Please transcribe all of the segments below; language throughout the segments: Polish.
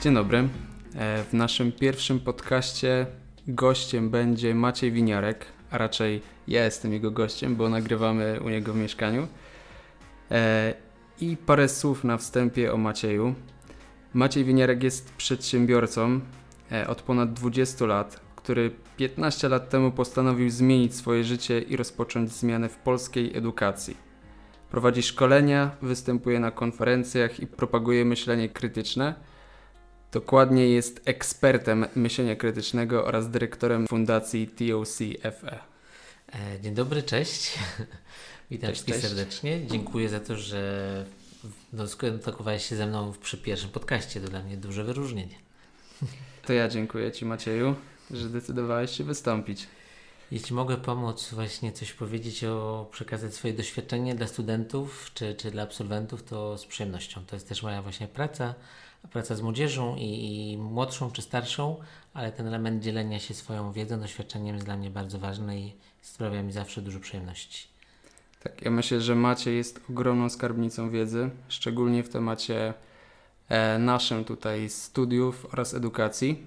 Dzień dobry. E, w naszym pierwszym podcaście gościem będzie Maciej Winiarek, a raczej ja jestem jego gościem, bo nagrywamy u niego w mieszkaniu. E, I parę słów na wstępie o Macieju. Maciej Winiarek jest przedsiębiorcą e, od ponad 20 lat, który 15 lat temu postanowił zmienić swoje życie i rozpocząć zmianę w polskiej edukacji. Prowadzi szkolenia, występuje na konferencjach i propaguje myślenie krytyczne. Dokładnie jest ekspertem myślenia krytycznego oraz dyrektorem fundacji TOC FE. E, dzień dobry, cześć. Witam Cześć, cześć. serdecznie. Dziękuję za to, że no, skontaktowałeś się ze mną przy pierwszym podcaście. To dla mnie duże wyróżnienie. To ja dziękuję Ci Macieju, że zdecydowałeś się wystąpić. Jeśli mogę pomóc właśnie coś powiedzieć o przekazać swoje doświadczenie dla studentów czy, czy dla absolwentów, to z przyjemnością. To jest też moja właśnie praca, praca z młodzieżą i, i młodszą czy starszą, ale ten element dzielenia się swoją wiedzą, doświadczeniem jest dla mnie bardzo ważny i sprawia mi zawsze dużo przyjemności. Tak, ja myślę, że Maciej jest ogromną skarbnicą wiedzy, szczególnie w temacie e, naszym tutaj studiów oraz edukacji.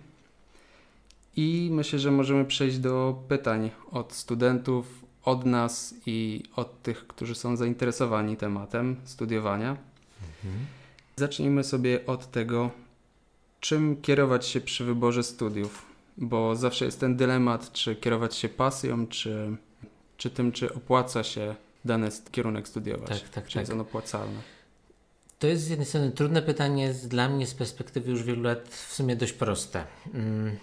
I myślę, że możemy przejść do pytań od studentów, od nas i od tych, którzy są zainteresowani tematem studiowania. Zacznijmy sobie od tego, czym kierować się przy wyborze studiów, bo zawsze jest ten dylemat, czy kierować się pasją, czy, czy tym, czy opłaca się dany kierunek studiować. Tak, tak, czy tak. jest on opłacalny. To jest z jednej strony trudne pytanie, dla mnie z perspektywy już wielu lat w sumie dość proste. Mm.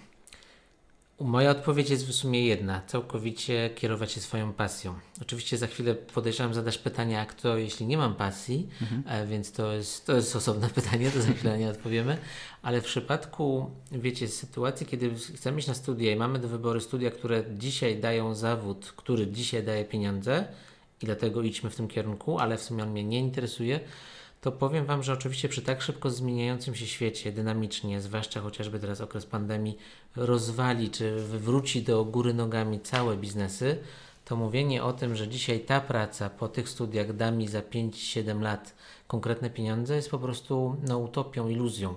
Moja odpowiedź jest w sumie jedna: całkowicie kierować się swoją pasją. Oczywiście za chwilę podejrzewam, zadasz pytanie, a kto, jeśli nie mam pasji, e, więc to jest, to jest osobne pytanie, to za chwilę nie odpowiemy. Ale w przypadku, wiecie, sytuacji, kiedy chcemy iść na studia i mamy do wyboru studia, które dzisiaj dają zawód, który dzisiaj daje pieniądze, i dlatego idźmy w tym kierunku, ale w sumie on mnie nie interesuje, to powiem Wam, że oczywiście przy tak szybko zmieniającym się świecie, dynamicznie, zwłaszcza chociażby teraz okres pandemii, rozwali czy wywróci do góry nogami całe biznesy, to mówienie o tym, że dzisiaj ta praca po tych studiach da mi za 5-7 lat konkretne pieniądze, jest po prostu no, utopią, iluzją.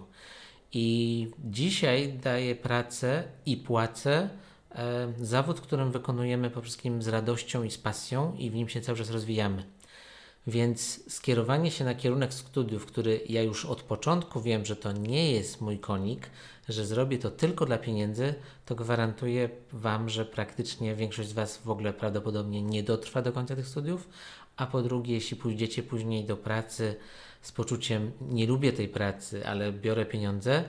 I dzisiaj daję pracę i płacę e, zawód, którym wykonujemy po wszystkim z radością i z pasją i w nim się cały czas rozwijamy. Więc skierowanie się na kierunek studiów, który ja już od początku wiem, że to nie jest mój konik, że zrobię to tylko dla pieniędzy, to gwarantuję Wam, że praktycznie większość z Was w ogóle prawdopodobnie nie dotrwa do końca tych studiów. A po drugie, jeśli pójdziecie później do pracy z poczuciem nie lubię tej pracy, ale biorę pieniądze,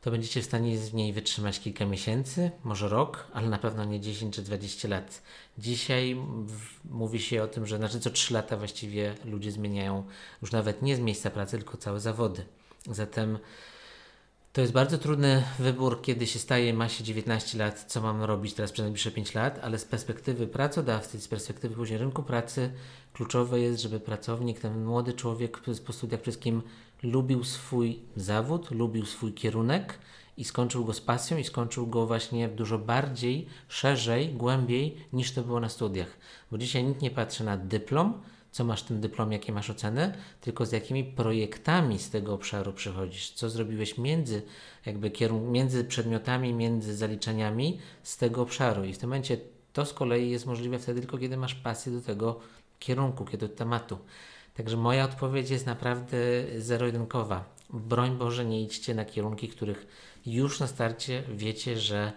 to będziecie w stanie z niej wytrzymać kilka miesięcy, może rok, ale na pewno nie 10 czy 20 lat. Dzisiaj w, mówi się o tym, że znaczy co 3 lata właściwie ludzie zmieniają już nawet nie z miejsca pracy, tylko całe zawody. Zatem to jest bardzo trudny wybór, kiedy się staje, ma się 19 lat, co mam robić teraz przez najbliższe 5 lat, ale z perspektywy pracodawcy, z perspektywy później rynku pracy, kluczowe jest, żeby pracownik, ten młody człowiek po studiach wszystkim lubił swój zawód, lubił swój kierunek i skończył go z pasją i skończył go właśnie dużo bardziej, szerzej, głębiej niż to było na studiach. Bo dzisiaj nikt nie patrzy na dyplom, co masz w tym dyplomie, jakie masz oceny, tylko z jakimi projektami z tego obszaru przychodzisz, co zrobiłeś między, jakby kierun- między przedmiotami, między zaliczeniami z tego obszaru. I w tym momencie to z kolei jest możliwe wtedy tylko, kiedy masz pasję do tego kierunku, kiedy do tematu. Także moja odpowiedź jest naprawdę zero-jedynkowa. Broń Boże, nie idźcie na kierunki, których już na starcie wiecie, że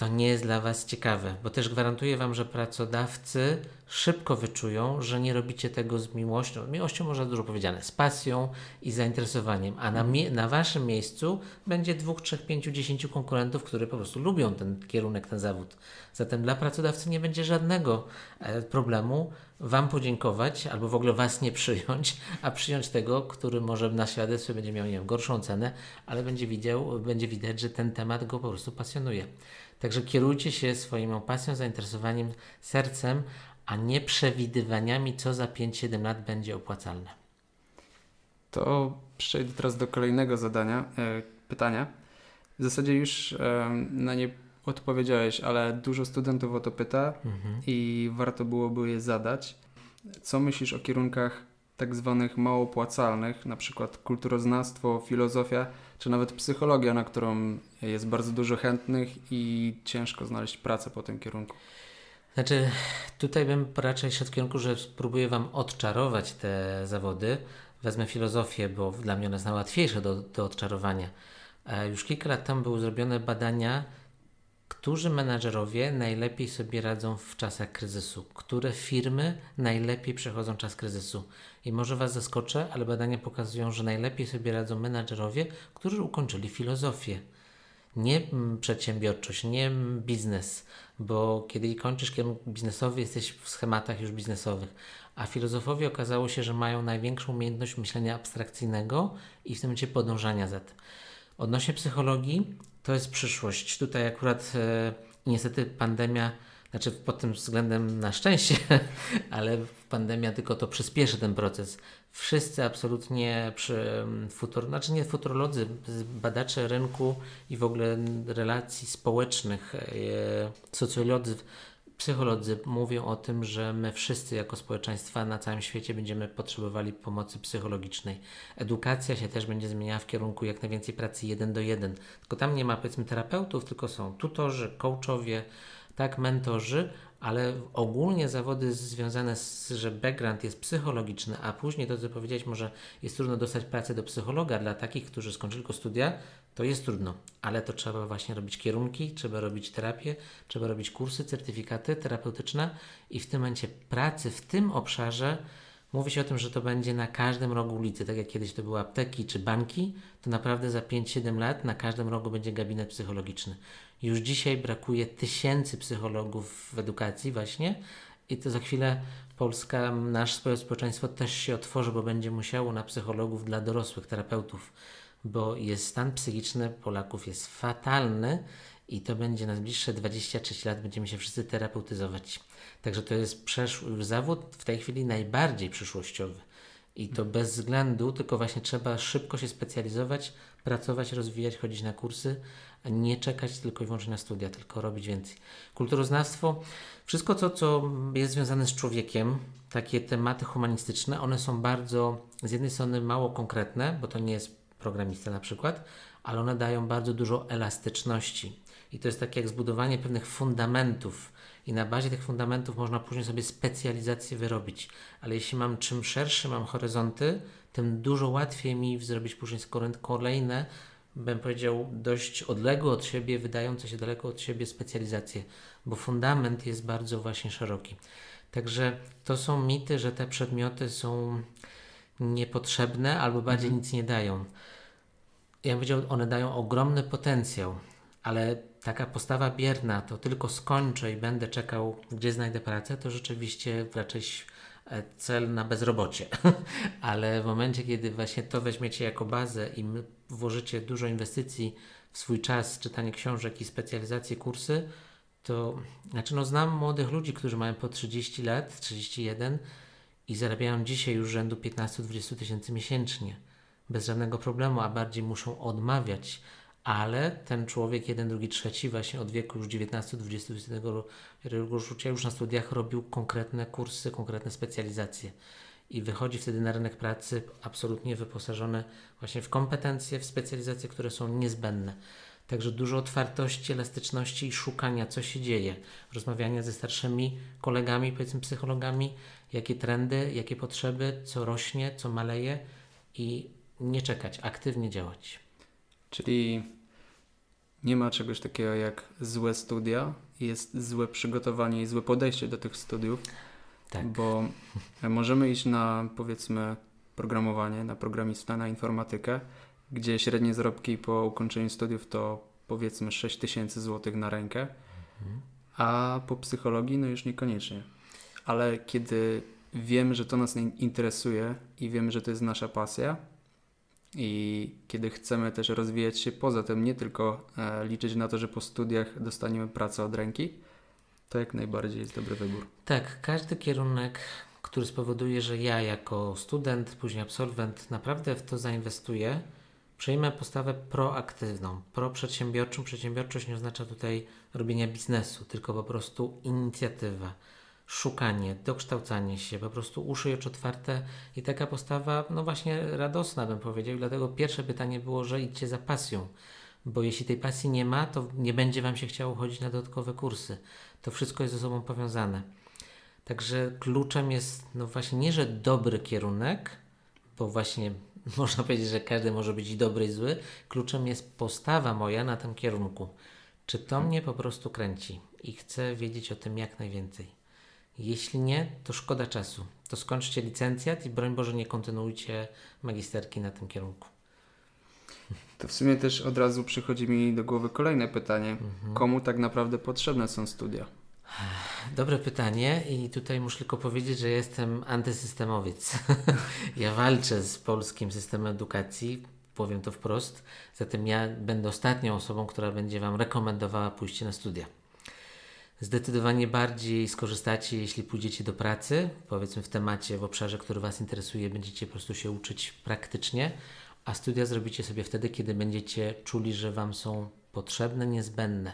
to nie jest dla Was ciekawe, bo też gwarantuję Wam, że pracodawcy szybko wyczują, że nie robicie tego z miłością. Miłością może dużo powiedziane, z pasją i zainteresowaniem, a na, na Waszym miejscu będzie dwóch, trzech, pięciu, dziesięciu konkurentów, którzy po prostu lubią ten kierunek, ten zawód. Zatem dla pracodawcy nie będzie żadnego e, problemu Wam podziękować albo w ogóle Was nie przyjąć, a przyjąć tego, który może na świadectwie będzie miał nie wiem, gorszą cenę, ale będzie widział, będzie widać, że ten temat go po prostu pasjonuje. Także kierujcie się swoją pasją, zainteresowaniem, sercem, a nie przewidywaniami, co za 5-7 lat będzie opłacalne. To przejdę teraz do kolejnego zadania, e, pytania. W zasadzie już e, na nie odpowiedziałeś, ale dużo studentów o to pyta i warto byłoby je zadać. Co myślisz o kierunkach tak zwanych mało opłacalnych, na przykład kulturoznawstwo, filozofia? Czy nawet psychologia, na którą jest bardzo dużo chętnych i ciężko znaleźć pracę po tym kierunku? Znaczy, tutaj bym raczej szedł w kierunku, że spróbuję Wam odczarować te zawody. Wezmę filozofię, bo dla mnie ona jest najłatwiejsza do, do odczarowania. E, już kilka lat temu były zrobione badania, którzy menadżerowie najlepiej sobie radzą w czasach kryzysu, które firmy najlepiej przechodzą czas kryzysu. I może Was zaskoczę, ale badania pokazują, że najlepiej sobie radzą menadżerowie, którzy ukończyli filozofię. Nie przedsiębiorczość, nie biznes, bo kiedy kończysz kierunek biznesowy, jesteś w schematach już biznesowych. A filozofowie okazało się, że mają największą umiejętność myślenia abstrakcyjnego i w tym momencie podążania za tym. Odnośnie psychologii, to jest przyszłość. Tutaj akurat e, niestety pandemia, znaczy pod tym względem na szczęście, ale pandemia tylko to przyspieszy ten proces. Wszyscy absolutnie przy futur, znaczy nie futurolodzy, badacze rynku i w ogóle relacji społecznych, e, socjolodzy psycholodzy mówią o tym, że my wszyscy jako społeczeństwa na całym świecie będziemy potrzebowali pomocy psychologicznej. Edukacja się też będzie zmieniała w kierunku jak najwięcej pracy jeden do jeden. Tylko tam nie ma powiedzmy terapeutów, tylko są tutorzy, coachowie, tak, mentorzy, ale ogólnie zawody związane z, że background jest psychologiczny, a później to, co powiedziałeś, może jest trudno dostać pracę do psychologa dla takich, którzy skończyli tylko studia, to jest trudno, ale to trzeba właśnie robić kierunki, trzeba robić terapię, trzeba robić kursy, certyfikaty terapeutyczne i w tym momencie pracy w tym obszarze mówi się o tym, że to będzie na każdym rogu ulicy, tak jak kiedyś to były apteki czy banki, to naprawdę za 5-7 lat na każdym rogu będzie gabinet psychologiczny. Już dzisiaj brakuje tysięcy psychologów w edukacji właśnie i to za chwilę Polska, nasze społeczeństwo też się otworzy, bo będzie musiało na psychologów dla dorosłych, terapeutów bo jest stan psychiczny Polaków jest fatalny i to będzie na najbliższe 23 lat będziemy się wszyscy terapeutyzować. Także to jest zawód w tej chwili najbardziej przyszłościowy. I to bez względu, tylko właśnie trzeba szybko się specjalizować, pracować, rozwijać, chodzić na kursy, a nie czekać tylko i wyłącznie na studia, tylko robić więcej. Kulturoznawstwo, wszystko to, co jest związane z człowiekiem, takie tematy humanistyczne, one są bardzo z jednej strony mało konkretne, bo to nie jest programista na przykład, ale one dają bardzo dużo elastyczności. I to jest takie jak zbudowanie pewnych fundamentów, i na bazie tych fundamentów można później sobie specjalizację wyrobić. Ale jeśli mam czym szersze mam horyzonty, tym dużo łatwiej mi zrobić później kolejne, bym powiedział, dość odległe od siebie, wydające się daleko od siebie specjalizacje, bo fundament jest bardzo właśnie szeroki. Także to są mity, że te przedmioty są niepotrzebne albo bardziej mhm. nic nie dają. Ja bym powiedział, one dają ogromny potencjał, ale taka postawa bierna, to tylko skończę i będę czekał, gdzie znajdę pracę, to rzeczywiście raczej e, cel na bezrobocie. ale w momencie, kiedy właśnie to weźmiecie jako bazę i włożycie dużo inwestycji w swój czas, czytanie książek i specjalizacje, kursy, to znaczy no znam młodych ludzi, którzy mają po 30 lat, 31 i zarabiają dzisiaj już rzędu 15-20 tysięcy miesięcznie. Bez żadnego problemu, a bardziej muszą odmawiać. Ale ten człowiek, jeden, drugi, trzeci, właśnie od wieku już 19-20 życia, już na studiach robił konkretne kursy, konkretne specjalizacje. I wychodzi wtedy na rynek pracy absolutnie wyposażony właśnie w kompetencje, w specjalizacje, które są niezbędne. Także dużo otwartości, elastyczności i szukania, co się dzieje. Rozmawiania ze starszymi kolegami, powiedzmy psychologami, jakie trendy, jakie potrzeby, co rośnie, co maleje i nie czekać, aktywnie działać. Czyli nie ma czegoś takiego jak złe studia, jest złe przygotowanie i złe podejście do tych studiów. Tak. Bo możemy iść na powiedzmy programowanie, na programistę, na informatykę, gdzie średnie zarobki po ukończeniu studiów to powiedzmy 6 tysięcy złotych na rękę, mhm. a po psychologii no już niekoniecznie. Ale kiedy wiemy, że to nas interesuje i wiemy, że to jest nasza pasja i kiedy chcemy też rozwijać się poza tym, nie tylko e, liczyć na to, że po studiach dostaniemy pracę od ręki, to jak najbardziej jest dobry wybór. Tak, każdy kierunek, który spowoduje, że ja jako student, później absolwent naprawdę w to zainwestuję, Przyjmę postawę proaktywną, proprzedsiębiorczą. Przedsiębiorczość nie oznacza tutaj robienia biznesu, tylko po prostu inicjatywa. Szukanie, dokształcanie się, po prostu uszy i oczy otwarte i taka postawa, no właśnie radosna bym powiedział. Dlatego pierwsze pytanie było, że idźcie za pasją, bo jeśli tej pasji nie ma, to nie będzie Wam się chciało chodzić na dodatkowe kursy. To wszystko jest ze sobą powiązane. Także kluczem jest, no właśnie, nie, że dobry kierunek, bo właśnie można powiedzieć, że każdy może być i dobry, i zły. Kluczem jest postawa moja na tym kierunku. Czy to mnie po prostu kręci i chcę wiedzieć o tym jak najwięcej. Jeśli nie, to szkoda czasu. To skończcie licencjat i broń Boże nie kontynuujcie magisterki na tym kierunku. To w sumie też od razu przychodzi mi do głowy kolejne pytanie. Mhm. Komu tak naprawdę potrzebne są studia? Dobre pytanie i tutaj muszę tylko powiedzieć, że jestem antysystemowiec. ja walczę z polskim systemem edukacji, powiem to wprost. Zatem ja będę ostatnią osobą, która będzie Wam rekomendowała pójście na studia. Zdecydowanie bardziej skorzystacie, jeśli pójdziecie do pracy, powiedzmy w temacie, w obszarze, który Was interesuje, będziecie po prostu się uczyć praktycznie, a studia zrobicie sobie wtedy, kiedy będziecie czuli, że Wam są potrzebne, niezbędne.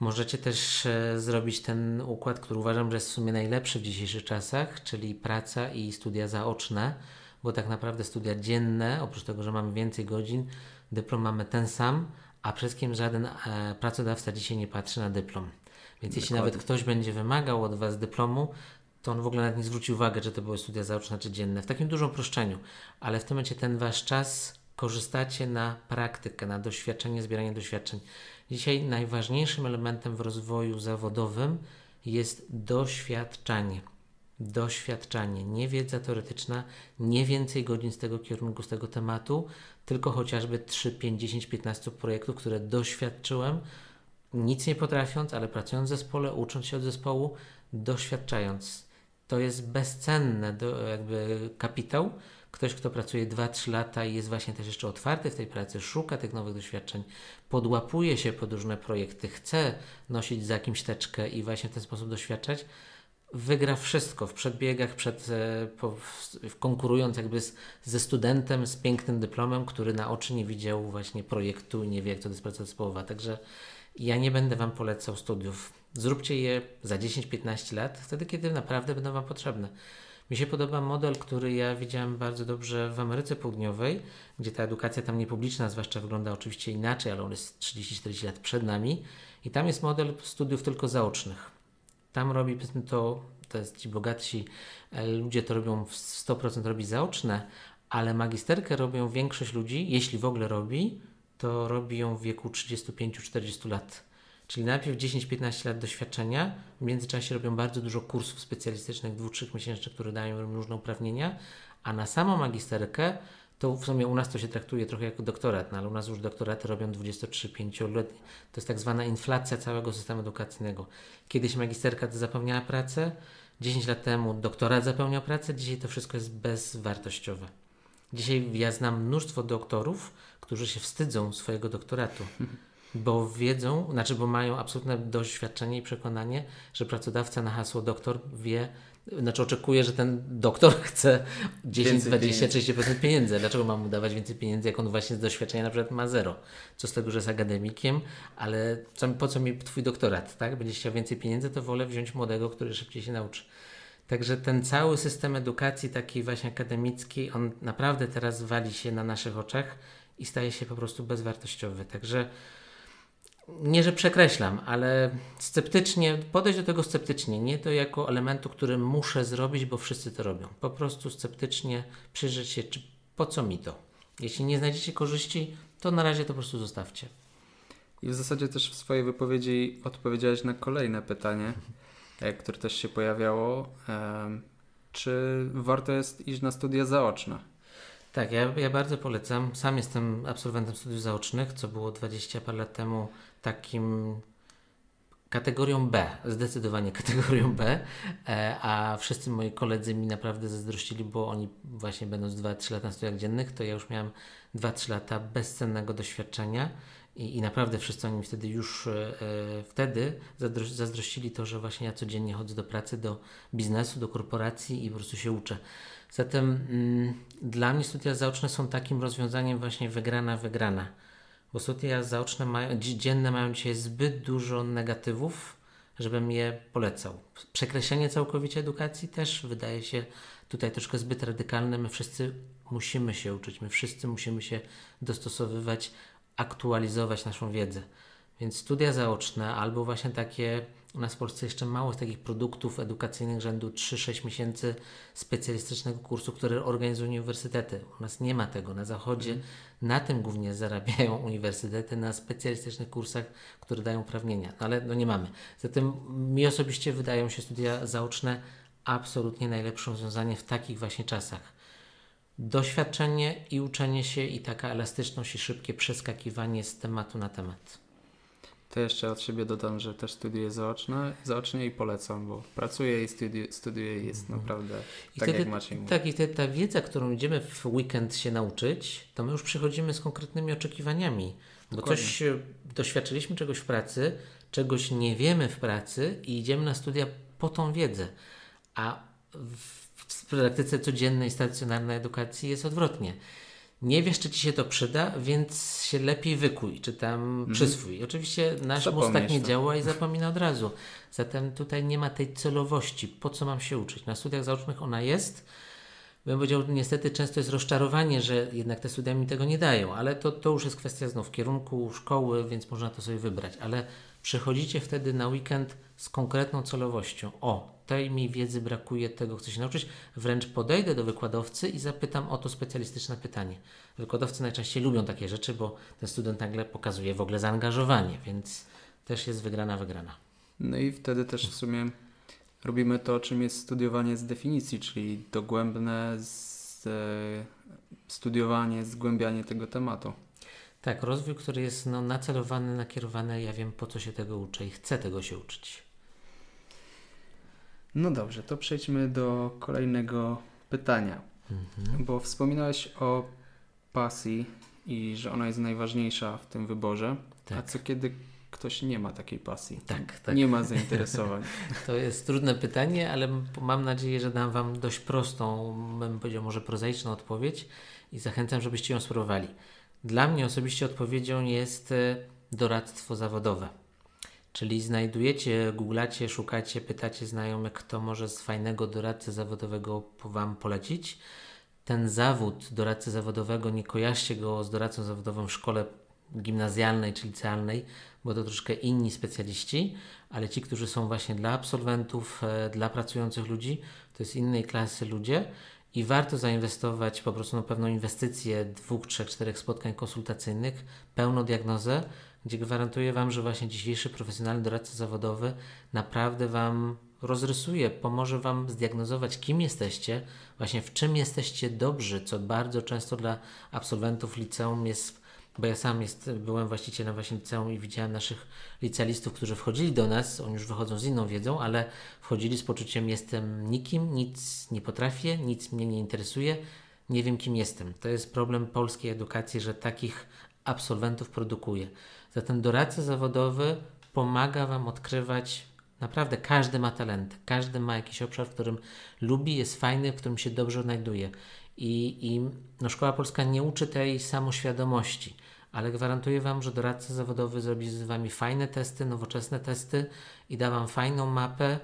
Możecie też e, zrobić ten układ, który uważam, że jest w sumie najlepszy w dzisiejszych czasach, czyli praca i studia zaoczne, bo tak naprawdę studia dzienne, oprócz tego, że mamy więcej godzin, dyplom mamy ten sam, a przede wszystkim żaden e, pracodawca dzisiaj nie patrzy na dyplom. Więc jeśli Dokładnie. nawet ktoś będzie wymagał od Was dyplomu, to on w ogóle nawet nie zwróci uwagi, że to były studia zaoczne czy dzienne, w takim dużym uproszczeniu. Ale w tym momencie ten Wasz czas korzystacie na praktykę, na doświadczenie, zbieranie doświadczeń. Dzisiaj najważniejszym elementem w rozwoju zawodowym jest doświadczanie. Doświadczanie, nie wiedza teoretyczna, nie więcej godzin z tego kierunku, z tego tematu, tylko chociażby 3, 5, 10, 15 projektów, które doświadczyłem, nic nie potrafiąc, ale pracując w zespole, ucząc się od zespołu, doświadczając. To jest bezcenne do, jakby kapitał. Ktoś, kto pracuje 2-3 lata i jest właśnie też jeszcze otwarty w tej pracy, szuka tych nowych doświadczeń, podłapuje się pod różne projekty, chce nosić za kimś teczkę i właśnie w ten sposób doświadczać, wygra wszystko w przedbiegach, przed, e, po, w, konkurując jakby z, ze studentem z pięknym dyplomem, który na oczy nie widział właśnie projektu nie wie, jak to jest praca zespołowa. Także ja nie będę Wam polecał studiów. Zróbcie je za 10-15 lat, wtedy, kiedy naprawdę będą Wam potrzebne. Mi się podoba model, który ja widziałem bardzo dobrze w Ameryce Południowej, gdzie ta edukacja tam niepubliczna zwłaszcza wygląda oczywiście inaczej, ale on jest 30-40 lat przed nami. I tam jest model studiów tylko zaocznych. Tam robi powiedzmy to, to jest ci bogatsi e, ludzie to robią w 100% robi zaoczne, ale magisterkę robią większość ludzi, jeśli w ogóle robi, to robi ją w wieku 35-40 lat. Czyli najpierw 10-15 lat doświadczenia, w międzyczasie robią bardzo dużo kursów specjalistycznych, 2-3 miesięcznych, które dają im różne uprawnienia, a na samą magisterkę to w sumie u nas to się traktuje trochę jako doktorat, no ale u nas już doktoraty robią 23-5-letnie. To jest tak zwana inflacja całego systemu edukacyjnego. Kiedyś magisterka to zapewniała pracę, 10 lat temu doktorat zapewniał pracę, dzisiaj to wszystko jest bezwartościowe. Dzisiaj ja znam mnóstwo doktorów, którzy się wstydzą swojego doktoratu, bo wiedzą, znaczy, bo mają absolutne doświadczenie i przekonanie, że pracodawca na hasło doktor wie, znaczy oczekuje, że ten doktor chce 10, Więcej 20, pieniędzy. 30% pieniędzy. Dlaczego mam mu dawać więcej pieniędzy, jak on właśnie z doświadczenia na przykład ma zero? Co z tego, że jest akademikiem, ale co, po co mi twój doktorat, tak? Będziesz chciał więcej pieniędzy, to wolę wziąć młodego, który szybciej się nauczy. Także ten cały system edukacji takiej właśnie akademickiej, on naprawdę teraz wali się na naszych oczach i staje się po prostu bezwartościowy. Także nie, że przekreślam, ale sceptycznie, podejść do tego sceptycznie, nie to jako elementu, który muszę zrobić, bo wszyscy to robią. Po prostu sceptycznie przyjrzeć się, czy po co mi to. Jeśli nie znajdziecie korzyści, to na razie to po prostu zostawcie. I w zasadzie też w swojej wypowiedzi odpowiedziałeś na kolejne pytanie, e, które też się pojawiało. Em, Czy warto jest iść na studia zaoczne? Tak, ja, ja bardzo polecam. Sam jestem absolwentem studiów zaocznych, co było 20 parę lat temu takim kategorią B, zdecydowanie kategorią B, e, a wszyscy moi koledzy mi naprawdę zazdrościli, bo oni właśnie będąc 2-3 lata na studiach dziennych, to ja już miałem 2-3 lata bezcennego doświadczenia i, i naprawdę wszyscy oni mi wtedy już e, e, wtedy zazdro, zazdrościli to, że właśnie ja codziennie chodzę do pracy, do biznesu, do korporacji i po prostu się uczę. Zatem mm, dla mnie studia zaoczne są takim rozwiązaniem właśnie wygrana, wygrana. Bo studia zaoczne mają, dzi- dzienne mają dzisiaj zbyt dużo negatywów, żebym je polecał. Przekreślenie całkowicie edukacji też wydaje się tutaj troszkę zbyt radykalne. My wszyscy musimy się uczyć, my wszyscy musimy się dostosowywać, aktualizować naszą wiedzę. Więc studia zaoczne albo właśnie takie, u nas w Polsce jeszcze mało z takich produktów edukacyjnych rzędu 3-6 miesięcy specjalistycznego kursu, które organizują uniwersytety. U nas nie ma tego. Na zachodzie mm. na tym głównie zarabiają uniwersytety, na specjalistycznych kursach, które dają uprawnienia. No, ale no nie mamy. Zatem mi osobiście wydają się studia zaoczne absolutnie najlepsze rozwiązanie w takich właśnie czasach. Doświadczenie i uczenie się i taka elastyczność i szybkie przeskakiwanie z tematu na temat. To jeszcze od siebie dodam, że też studiuję zaoczne, zaocznie i polecam, bo pracuję i studiuję, studiuję i jest mhm. naprawdę I tak wtedy, jak Maciej mówi. Tak, i te, ta wiedza, którą idziemy w weekend się nauczyć, to my już przychodzimy z konkretnymi oczekiwaniami. Bo Dokładnie. coś doświadczyliśmy czegoś w pracy, czegoś nie wiemy w pracy i idziemy na studia po tą wiedzę. A w, w praktyce codziennej, stacjonarnej edukacji jest odwrotnie nie wiesz, czy ci się to przyda, więc się lepiej wykuj, czy tam mm. przyswój. Oczywiście nasz mózg tak nie to. działa i zapomina od razu. Zatem tutaj nie ma tej celowości. Po co mam się uczyć? Na studiach zaocznych ona jest. Bym powiedział, niestety często jest rozczarowanie, że jednak te studia mi tego nie dają, ale to, to już jest kwestia znów kierunku szkoły, więc można to sobie wybrać. Ale przychodzicie wtedy na weekend z konkretną celowością. O, tej mi wiedzy brakuje, tego chcę się nauczyć. Wręcz podejdę do wykładowcy i zapytam o to specjalistyczne pytanie. Wykładowcy najczęściej lubią takie rzeczy, bo ten student nagle pokazuje w ogóle zaangażowanie, więc też jest wygrana, wygrana. No i wtedy też w sumie robimy to, czym jest studiowanie z definicji, czyli dogłębne z, e, studiowanie, zgłębianie tego tematu. Tak, rozwój, który jest no, nacelowany, nakierowany, ja wiem po co się tego uczę i chcę tego się uczyć. No dobrze, to przejdźmy do kolejnego pytania. Mhm. Bo wspominałeś o pasji i że ona jest najważniejsza w tym wyborze. Tak. A co kiedy ktoś nie ma takiej pasji? Tak, tak. Nie ma zainteresowań. to jest trudne pytanie, ale mam nadzieję, że dam Wam dość prostą, bym powiedział może prozaiczną odpowiedź i zachęcam, żebyście ją spróbowali. Dla mnie osobiście odpowiedzią jest e, doradztwo zawodowe. Czyli znajdujecie, googlacie, szukacie, pytacie znajomych, kto może z fajnego doradcy zawodowego Wam polecić. Ten zawód doradcy zawodowego, nie kojarzcie go z doradcą zawodowym w szkole gimnazjalnej czy licealnej, bo to troszkę inni specjaliści, ale ci, którzy są właśnie dla absolwentów, e, dla pracujących ludzi, to jest innej klasy ludzie i warto zainwestować po prostu na pewną inwestycję dwóch, trzech, czterech spotkań konsultacyjnych, pełną diagnozę, gdzie gwarantuję Wam, że właśnie dzisiejszy profesjonalny doradca zawodowy naprawdę Wam rozrysuje, pomoże Wam zdiagnozować, kim jesteście, właśnie w czym jesteście dobrzy, co bardzo często dla absolwentów liceum jest, bo ja sam jest, byłem właścicielem właśnie liceum i widziałem naszych licealistów, którzy wchodzili do nas, oni już wychodzą z inną wiedzą, ale wchodzili z poczuciem jestem nikim, nic nie potrafię, nic mnie nie interesuje, nie wiem kim jestem. To jest problem polskiej edukacji, że takich absolwentów produkuje. Zatem doradca zawodowy pomaga Wam odkrywać, naprawdę każdy ma talent, każdy ma jakiś obszar, w którym lubi, jest fajny, w którym się dobrze odnajduje. I, i no, Szkoła Polska nie uczy tej samoświadomości, ale gwarantuję Wam, że doradca zawodowy zrobi z Wami fajne testy, nowoczesne testy i da Wam fajną mapę,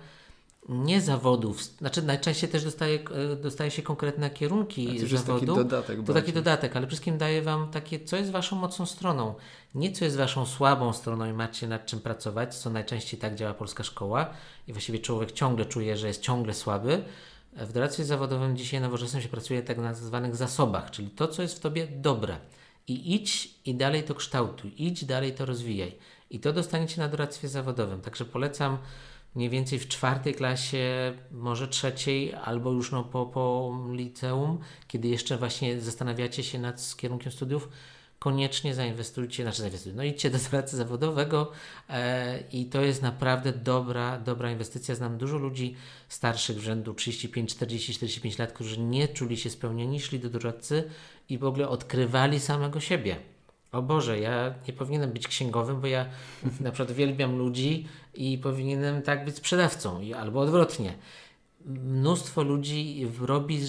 nie zawodów, znaczy najczęściej też dostaje, e, dostaje się konkretne kierunki to zawodu. To taki dodatek. To taki dodatek, ale wszystkim daje Wam takie, co jest Waszą mocną stroną. Nie co jest Waszą słabą stroną i macie nad czym pracować, co najczęściej tak działa polska szkoła i właściwie człowiek ciągle czuje, że jest ciągle słaby. W doradztwie zawodowym dzisiaj nowoczesnym się pracuje tak na zwanych zasobach, czyli to, co jest w Tobie dobre. I idź i dalej to kształtuj, idź dalej to rozwijaj. I to dostaniecie na doradztwie zawodowym. Także polecam mniej więcej w czwartej klasie, może trzeciej, albo już no po, po liceum, kiedy jeszcze właśnie zastanawiacie się nad kierunkiem studiów, koniecznie zainwestujcie, znaczy zainwestujcie, no idźcie do pracy zawodowego e, i to jest naprawdę dobra, dobra inwestycja. Znam dużo ludzi starszych w rzędu 35, 40, 45 lat, którzy nie czuli się spełnieni, szli do doradcy i w ogóle odkrywali samego siebie o Boże, ja nie powinienem być księgowym, bo ja na przykład uwielbiam ludzi i powinienem tak być sprzedawcą, albo odwrotnie. Mnóstwo ludzi robi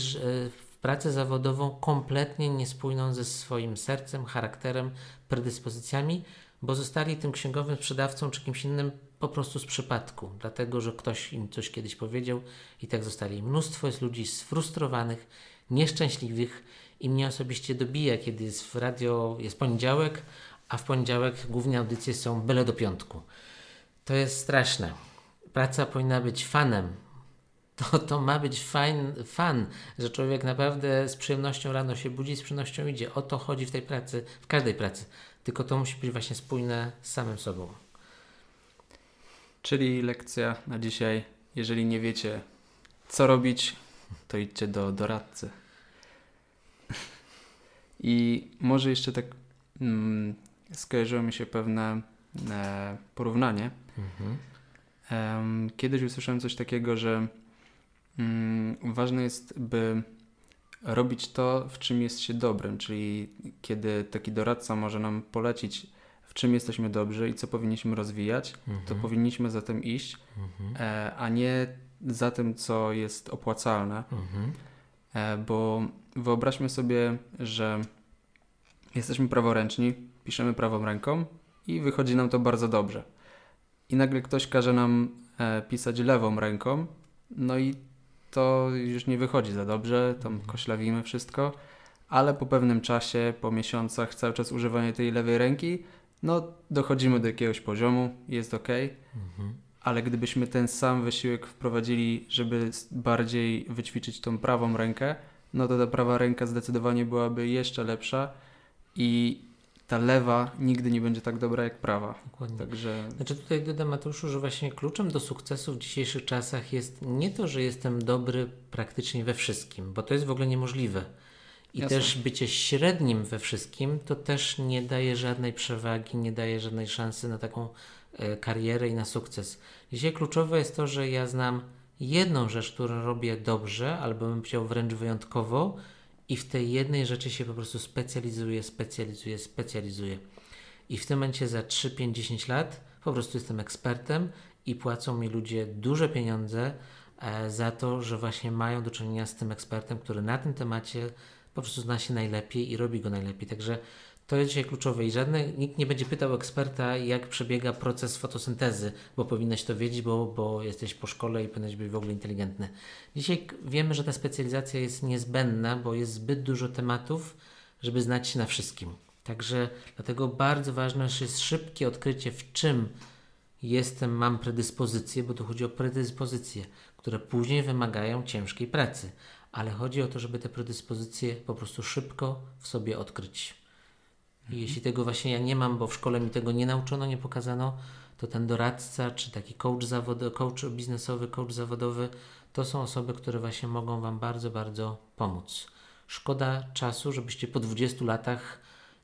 pracę zawodową kompletnie niespójną ze swoim sercem, charakterem, predyspozycjami, bo zostali tym księgowym sprzedawcą czy kimś innym po prostu z przypadku, dlatego że ktoś im coś kiedyś powiedział i tak zostali. Mnóstwo jest ludzi sfrustrowanych, nieszczęśliwych i mnie osobiście dobija, kiedy jest w radio, jest poniedziałek, a w poniedziałek głównie audycje są byle do piątku. To jest straszne. Praca powinna być fanem. To, to ma być fajn, fan, że człowiek naprawdę z przyjemnością rano się budzi, z przyjemnością idzie. O to chodzi w tej pracy, w każdej pracy. Tylko to musi być właśnie spójne z samym sobą. Czyli lekcja na dzisiaj. Jeżeli nie wiecie, co robić, to idźcie do doradcy. I może jeszcze tak mm, skojarzyło mi się pewne e, porównanie. Mhm. Em, kiedyś usłyszałem coś takiego, że mm, ważne jest, by robić to, w czym jest się dobrym, czyli kiedy taki doradca może nam polecić, w czym jesteśmy dobrzy i co powinniśmy rozwijać, to Mhm. powinniśmy za tym iść, Mhm. e, a nie za tym, co jest opłacalne, Mhm. E, bo wyobraźmy sobie, że jesteśmy praworęczni, piszemy prawą ręką i wychodzi nam to bardzo dobrze. I nagle ktoś każe nam e, pisać lewą ręką, no i to już nie wychodzi za dobrze, tam koślawimy wszystko, ale po pewnym czasie, po miesiącach, cały czas używanie tej lewej ręki, no dochodzimy do jakiegoś poziomu, jest ok, Mhm. Ale gdybyśmy ten sam wysiłek wprowadzili, żeby bardziej wyćwiczyć tą prawą rękę, no to ta prawa ręka zdecydowanie byłaby jeszcze lepsza i ta lewa nigdy nie będzie tak dobra jak prawa. Dokładnie. Także Znaczy tutaj dodam Mateuszu, że właśnie kluczem do sukcesu w dzisiejszych czasach jest nie to, że jestem dobry praktycznie we wszystkim, bo to jest w ogóle niemożliwe. I Jasne. też bycie średnim we wszystkim to też nie daje żadnej przewagi, nie daje żadnej szansy na taką karierę i na sukces. Dzisiaj kluczowe jest to, że ja znam jedną rzecz, którą robię dobrze, albo bym chciał wręcz wyjątkowo i w tej jednej rzeczy się po prostu specjalizuję, specjalizuję, specjalizuję. I w tym momencie za 3, 5, 10 lat po prostu jestem ekspertem i płacą mi ludzie duże pieniądze e, za to, że właśnie mają do czynienia z tym ekspertem, który na tym temacie po prostu zna się najlepiej i robi go najlepiej. Także to jest dzisiaj kluczowe i żadne, nikt nie będzie pytał eksperta, jak przebiega proces fotosyntezy, bo powinnaś to wiedzieć, bo, bo jesteś po szkole i powinieneś być w ogóle inteligentny. Dzisiaj wiemy, że ta specjalizacja jest niezbędna, bo jest zbyt dużo tematów, żeby znać się na wszystkim. Także dlatego bardzo ważne jest szybkie odkrycie, w czym jestem, mam predyspozycje, bo tu chodzi o predyspozycje, które później wymagają ciężkiej pracy. Ale chodzi o to, żeby te predyspozycje po prostu szybko w sobie odkryć. I jeśli tego właśnie ja nie mam, bo w szkole mi tego nie nauczono, nie pokazano, to ten doradca, czy taki coach, zawodowy, coach biznesowy, coach zawodowy, to są osoby, które właśnie mogą Wam bardzo, bardzo pomóc. Szkoda czasu, żebyście po 20 latach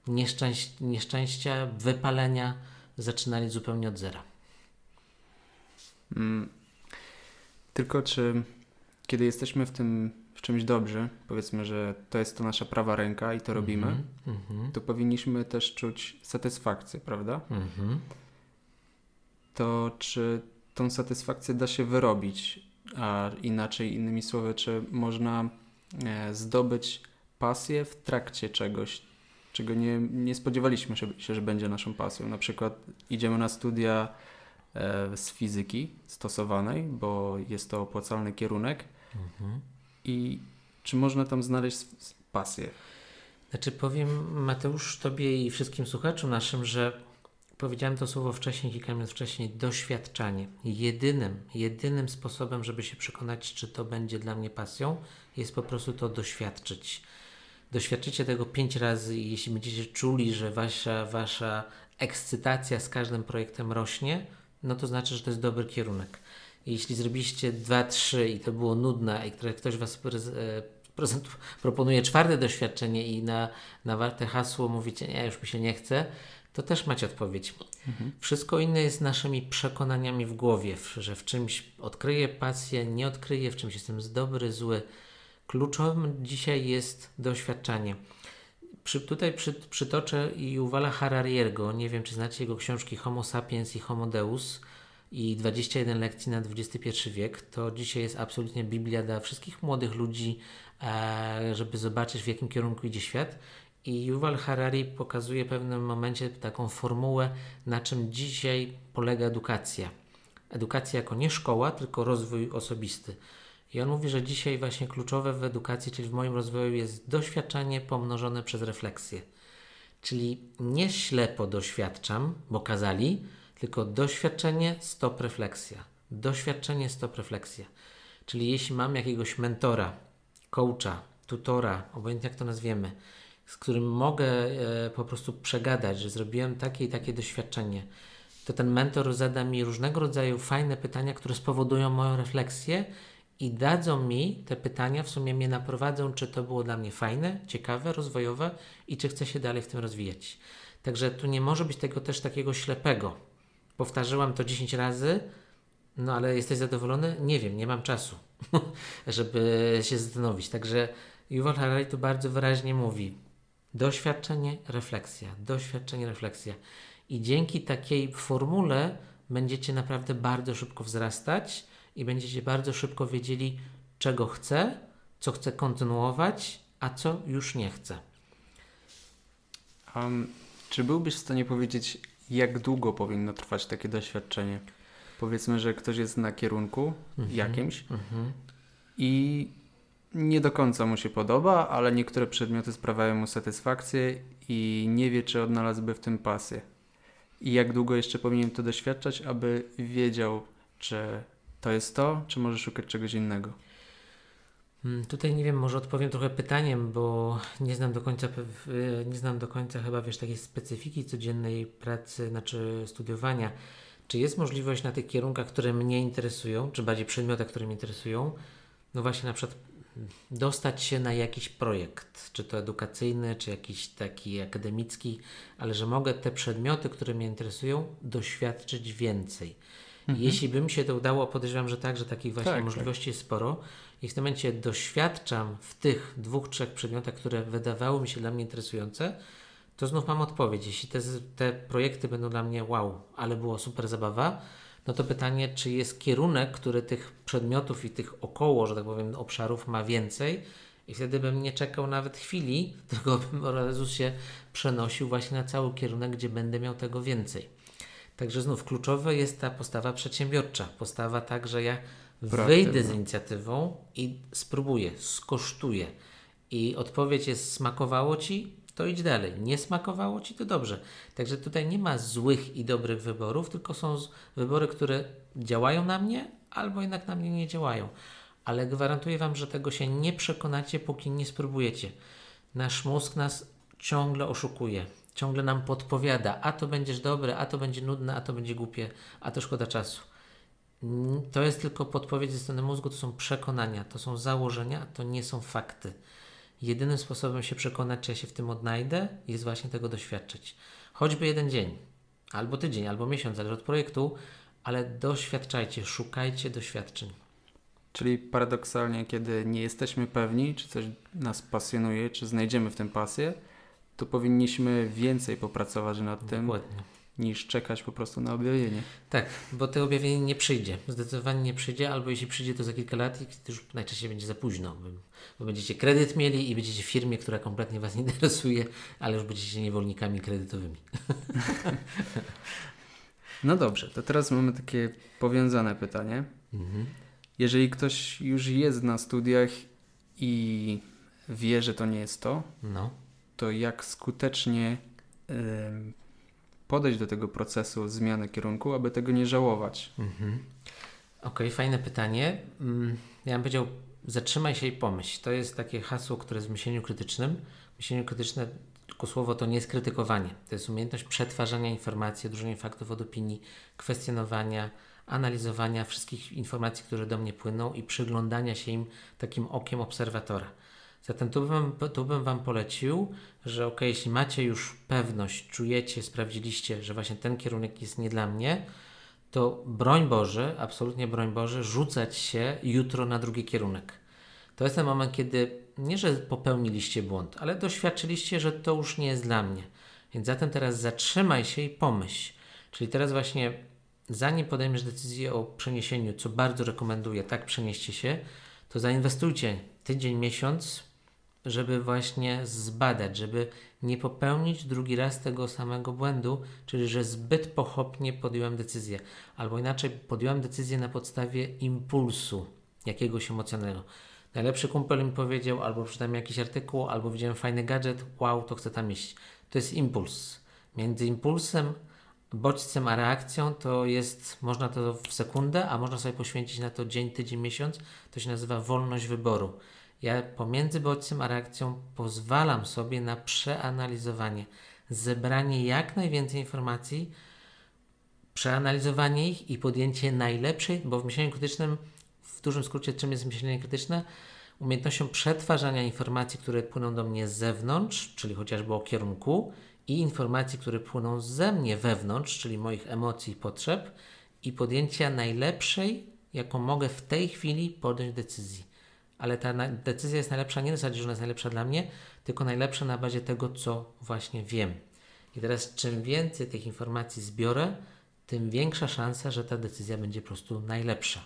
nieszczęś- nieszczęścia, wypalenia zaczynali zupełnie od zera. mm, tylko czy kiedy jesteśmy w tym w czymś dobrzy, powiedzmy, że to jest to nasza prawa ręka i to robimy, Mhm, mhm, to powinniśmy też czuć satysfakcję, prawda? mhm. to czy tą satysfakcję da się wyrobić, a inaczej, innymi słowy, czy można e, zdobyć pasję w trakcie czegoś, czego nie, nie spodziewaliśmy się, się, że będzie naszą pasją. Na przykład idziemy na studia e, z fizyki stosowanej, bo jest to opłacalny kierunek Mhm. I czy można tam znaleźć pasję? Znaczy powiem Mateusz, Tobie i wszystkim słuchaczom naszym, że powiedziałem to słowo wcześniej, kilka minut wcześniej, doświadczanie. Jedynym, jedynym sposobem, żeby się przekonać, czy to będzie dla mnie pasją, jest po prostu to doświadczyć. Doświadczycie tego pięć razy i jeśli będziecie czuli, że wasza, wasza ekscytacja z każdym projektem rośnie, no to znaczy, że to jest dobry kierunek. Jeśli zrobiliście dwa, trzy i to było nudne, i które ktoś was e, prezent, proponuje czwarte doświadczenie i na, na warte hasło mówicie, nie, już mi się nie chce, to też macie odpowiedź. Wszystko inne jest naszymi przekonaniami w głowie, że w czymś odkryję pasję, nie odkryję, w czymś jestem dobry, zły. Kluczowym dzisiaj jest doświadczanie. Przy, tutaj przy, przytoczę Yuvala Harariego, nie wiem czy znacie jego książki Homo sapiens i Homo deus i 21 lekcji na XXI wiek. To dzisiaj jest absolutnie Biblia dla wszystkich młodych ludzi, e, żeby zobaczyć w jakim kierunku idzie świat. I Yuval Harari pokazuje w pewnym momencie taką formułę, na czym dzisiaj polega edukacja. Edukacja jako nie szkoła, tylko rozwój osobisty. I on mówi, że dzisiaj właśnie kluczowe w edukacji, czyli w moim rozwoju jest doświadczenie pomnożone przez refleksję. Czyli nie ślepo doświadczam, bo kazali, tylko doświadczenie, stop refleksja. Doświadczenie, stop refleksja. Czyli jeśli mam jakiegoś mentora, coacha, tutora, obojętnie jak to nazwiemy, z którym mogę e, po prostu przegadać, że zrobiłem takie i takie doświadczenie, to ten mentor zada mi różnego rodzaju fajne pytania, które spowodują moją refleksję i dadzą mi te pytania, w sumie mnie naprowadzą, czy to było dla mnie fajne, ciekawe, rozwojowe i czy chcę się dalej w tym rozwijać. Także tu nie może być tego też takiego ślepego. Powtarzałam to 10 razy, no ale jesteś zadowolony? Nie wiem, nie mam czasu, żeby się zastanowić. Także Yuval Harari tu bardzo wyraźnie mówi: doświadczenie, refleksja, doświadczenie, refleksja. I dzięki takiej formule będziecie naprawdę bardzo szybko wzrastać i będziecie bardzo szybko wiedzieli, czego chcę, co chcę kontynuować, a co już nie chcę. Um, czy byłbyś w stanie powiedzieć, jak długo powinno trwać takie doświadczenie? Powiedzmy, że ktoś jest na kierunku mhm. jakimś mhm. i nie do końca mu się podoba, ale niektóre przedmioty sprawiają mu satysfakcję i nie wie, czy odnalazłby w tym pasję. I jak długo jeszcze powinien to doświadczać, aby wiedział, czy to jest to, czy może szukać czegoś innego? Mm, tutaj nie wiem, może odpowiem trochę pytaniem, bo nie znam do końca, nie znam do końca chyba wiesz takiej specyfiki codziennej pracy, znaczy studiowania. Czy jest możliwość na tych kierunkach, które mnie interesują, czy bardziej przedmiotach, które mnie interesują, no właśnie na przykład dostać się na jakiś projekt, czy to edukacyjny, czy jakiś taki akademicki, ale że mogę te przedmioty, które mnie interesują, doświadczyć więcej. Mhm. Jeśli by mi się to udało, podejrzewam, że tak, że takich właśnie tak, możliwości tak. jest sporo. I w tym momencie doświadczam w tych dwóch, trzech przedmiotach, które wydawały mi się dla mnie interesujące, to znów mam odpowiedź. Jeśli te, te projekty będą dla mnie wow, ale było super zabawa, no to pytanie, czy jest kierunek, który tych przedmiotów i tych około, że tak powiem, obszarów ma więcej, i wtedy bym nie czekał nawet chwili, tylko bym od razu się przenosił właśnie na cały kierunek, gdzie będę miał tego więcej. Także znów kluczowe jest ta postawa przedsiębiorcza. Postawa tak, że ja wyjdę z inicjatywą i spróbuję, skosztuję. I odpowiedź jest: smakowało ci? To idź dalej. Nie smakowało ci? To dobrze. Także tutaj nie ma złych i dobrych wyborów, tylko są wybory, które działają na mnie, albo jednak na mnie nie działają. Ale gwarantuję Wam, że tego się nie przekonacie, póki nie spróbujecie. Nasz mózg nas ciągle oszukuje ciągle nam podpowiada, a to będziesz dobre, a to będzie nudne, a to będzie głupie, a to szkoda czasu. To jest tylko podpowiedź ze strony mózgu, to są przekonania, to są założenia, to nie są fakty. Jedynym sposobem się przekonać, czy ja się w tym odnajdę, jest właśnie tego doświadczyć. Choćby jeden dzień, albo tydzień, albo miesiąc, zależy od projektu, ale doświadczajcie, szukajcie doświadczeń. Czyli paradoksalnie, kiedy nie jesteśmy pewni, czy coś nas pasjonuje, czy znajdziemy w tym pasję, to powinniśmy więcej popracować nad Dokładnie. tym, niż czekać po prostu na objawienie. Tak, bo to objawienie nie przyjdzie. Zdecydowanie nie przyjdzie, albo jeśli przyjdzie, to za kilka lat i to już najczęściej będzie za późno, bo będziecie kredyt mieli i będziecie w firmie, która kompletnie Was nie interesuje, ale już będziecie niewolnikami kredytowymi. No dobrze, to teraz mamy takie powiązane pytanie. Mhm. Jeżeli ktoś już jest na studiach i wie, że to nie jest to, no to jak skutecznie podejść do tego procesu zmiany kierunku, aby tego nie żałować? Mhm. Okej, okay, fajne pytanie. Mm, ja bym powiedział, zatrzymaj się i pomyśl. To jest takie hasło, które jest w myśleniu krytycznym. Myślenie krytyczne, tylko słowo to nie jest krytykowanie. To jest umiejętność przetwarzania informacji, odróżnienia faktów od opinii, kwestionowania, analizowania wszystkich informacji, które do mnie płyną i przyglądania się im takim okiem obserwatora. Zatem tu bym, tu bym Wam polecił, że ok, jeśli macie już pewność, czujecie, sprawdziliście, że właśnie ten kierunek jest nie dla mnie, to broń Boże, absolutnie broń Boże, rzucać się jutro na drugi kierunek. To jest ten moment, kiedy nie, że popełniliście błąd, ale doświadczyliście, że to już nie jest dla mnie. Więc zatem teraz zatrzymaj się i pomyśl. Czyli teraz właśnie, zanim podejmiesz decyzję o przeniesieniu, co bardzo rekomenduję, tak przenieście się, to zainwestujcie tydzień, miesiąc żeby właśnie zbadać, żeby nie popełnić drugi raz tego samego błędu, czyli że zbyt pochopnie podjąłem decyzję, albo inaczej podjąłem decyzję na podstawie impulsu jakiegoś emocjonalnego. Najlepszy kumpel mi powiedział, albo przeczytałem jakiś artykuł, albo widziałem fajny gadżet, wow, to chcę tam iść. To jest impuls. Między impulsem, bodźcem a reakcją to jest, można to w sekundę, a można sobie poświęcić na to dzień, tydzień, miesiąc. To się nazywa wolność wyboru. Ja pomiędzy bodźcem a reakcją pozwalam sobie na przeanalizowanie, zebranie jak najwięcej informacji, przeanalizowanie ich i podjęcie najlepszej, bo w myśleniu krytycznym, w dużym skrócie, czym jest myślenie krytyczne? Umiejętnością przetwarzania informacji, które płyną do mnie z zewnątrz, czyli chociażby o kierunku, i informacji, które płyną ze mnie wewnątrz, czyli moich emocji i potrzeb, i podjęcia najlepszej, jaką mogę w tej chwili podjąć decyzji. Ale ta decyzja jest najlepsza nie na zasadzie, że ona jest najlepsza dla mnie, tylko najlepsza na bazie tego, co właśnie wiem. I teraz, czym więcej tych informacji zbiorę, tym większa szansa, że ta decyzja będzie po prostu najlepsza.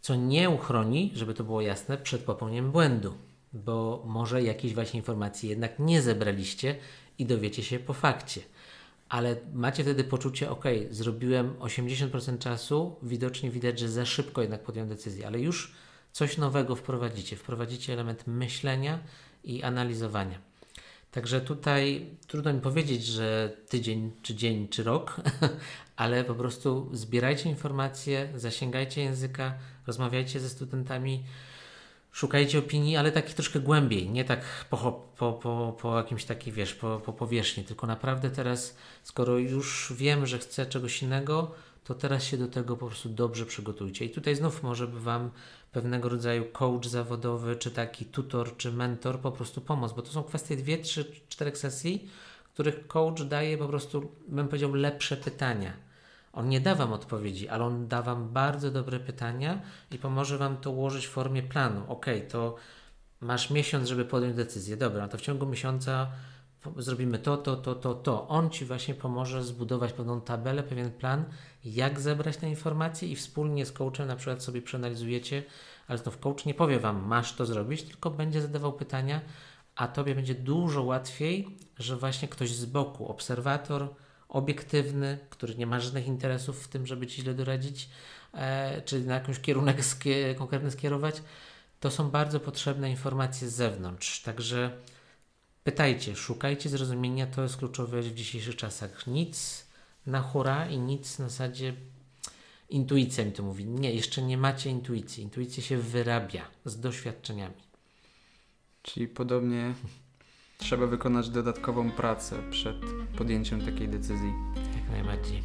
Co nie uchroni, żeby to było jasne, przed popełnieniem błędu, bo może jakieś właśnie informacji jednak nie zebraliście i dowiecie się po fakcie. Ale macie wtedy poczucie, ok, zrobiłem 80% czasu, widocznie widać, że za szybko jednak podjąłem decyzję, ale już coś nowego wprowadzicie. Wprowadzicie element myślenia i analizowania. Także tutaj trudno mi powiedzieć, że tydzień, czy dzień, czy rok, ale po prostu zbierajcie informacje, zasięgajcie języka, rozmawiajcie ze studentami, szukajcie opinii, ale takich troszkę głębiej, nie tak po, po, po, po jakimś takim, wiesz, po, po powierzchni, tylko naprawdę teraz, skoro już wiem, że chcę czegoś innego, to teraz się do tego po prostu dobrze przygotujcie. I tutaj znów może by Wam pewnego rodzaju coach zawodowy, czy taki tutor, czy mentor po prostu pomóc, bo to są kwestie dwie, trzy, czterech sesji, których coach daje po prostu, bym powiedział, lepsze pytania. On nie da Wam odpowiedzi, ale on da Wam bardzo dobre pytania i pomoże Wam to ułożyć w formie planu. Ok, to masz miesiąc, żeby podjąć decyzję. Dobra, no to w ciągu miesiąca zrobimy to, to, to, to, to. On Ci właśnie pomoże zbudować pewną tabelę, pewien plan, jak zebrać te informacje i wspólnie z coachem na przykład sobie przeanalizujecie, ale znów coach nie powie Wam, masz to zrobić, tylko będzie zadawał pytania, a Tobie będzie dużo łatwiej, że właśnie ktoś z boku, obserwator obiektywny, który nie ma żadnych interesów w tym, żeby Ci źle doradzić, e, czy na jakiś kierunek konkretny skierować, to są bardzo potrzebne informacje z zewnątrz. Także pytajcie, szukajcie zrozumienia, to jest kluczowe w dzisiejszych czasach. Nic na hura i nic na zasadzie intuicja mi to mówi. Nie, jeszcze nie macie intuicji. Intuicja się wyrabia z doświadczeniami. Czyli podobnie trzeba wykonać dodatkową pracę przed podjęciem takiej decyzji. Jak najbardziej.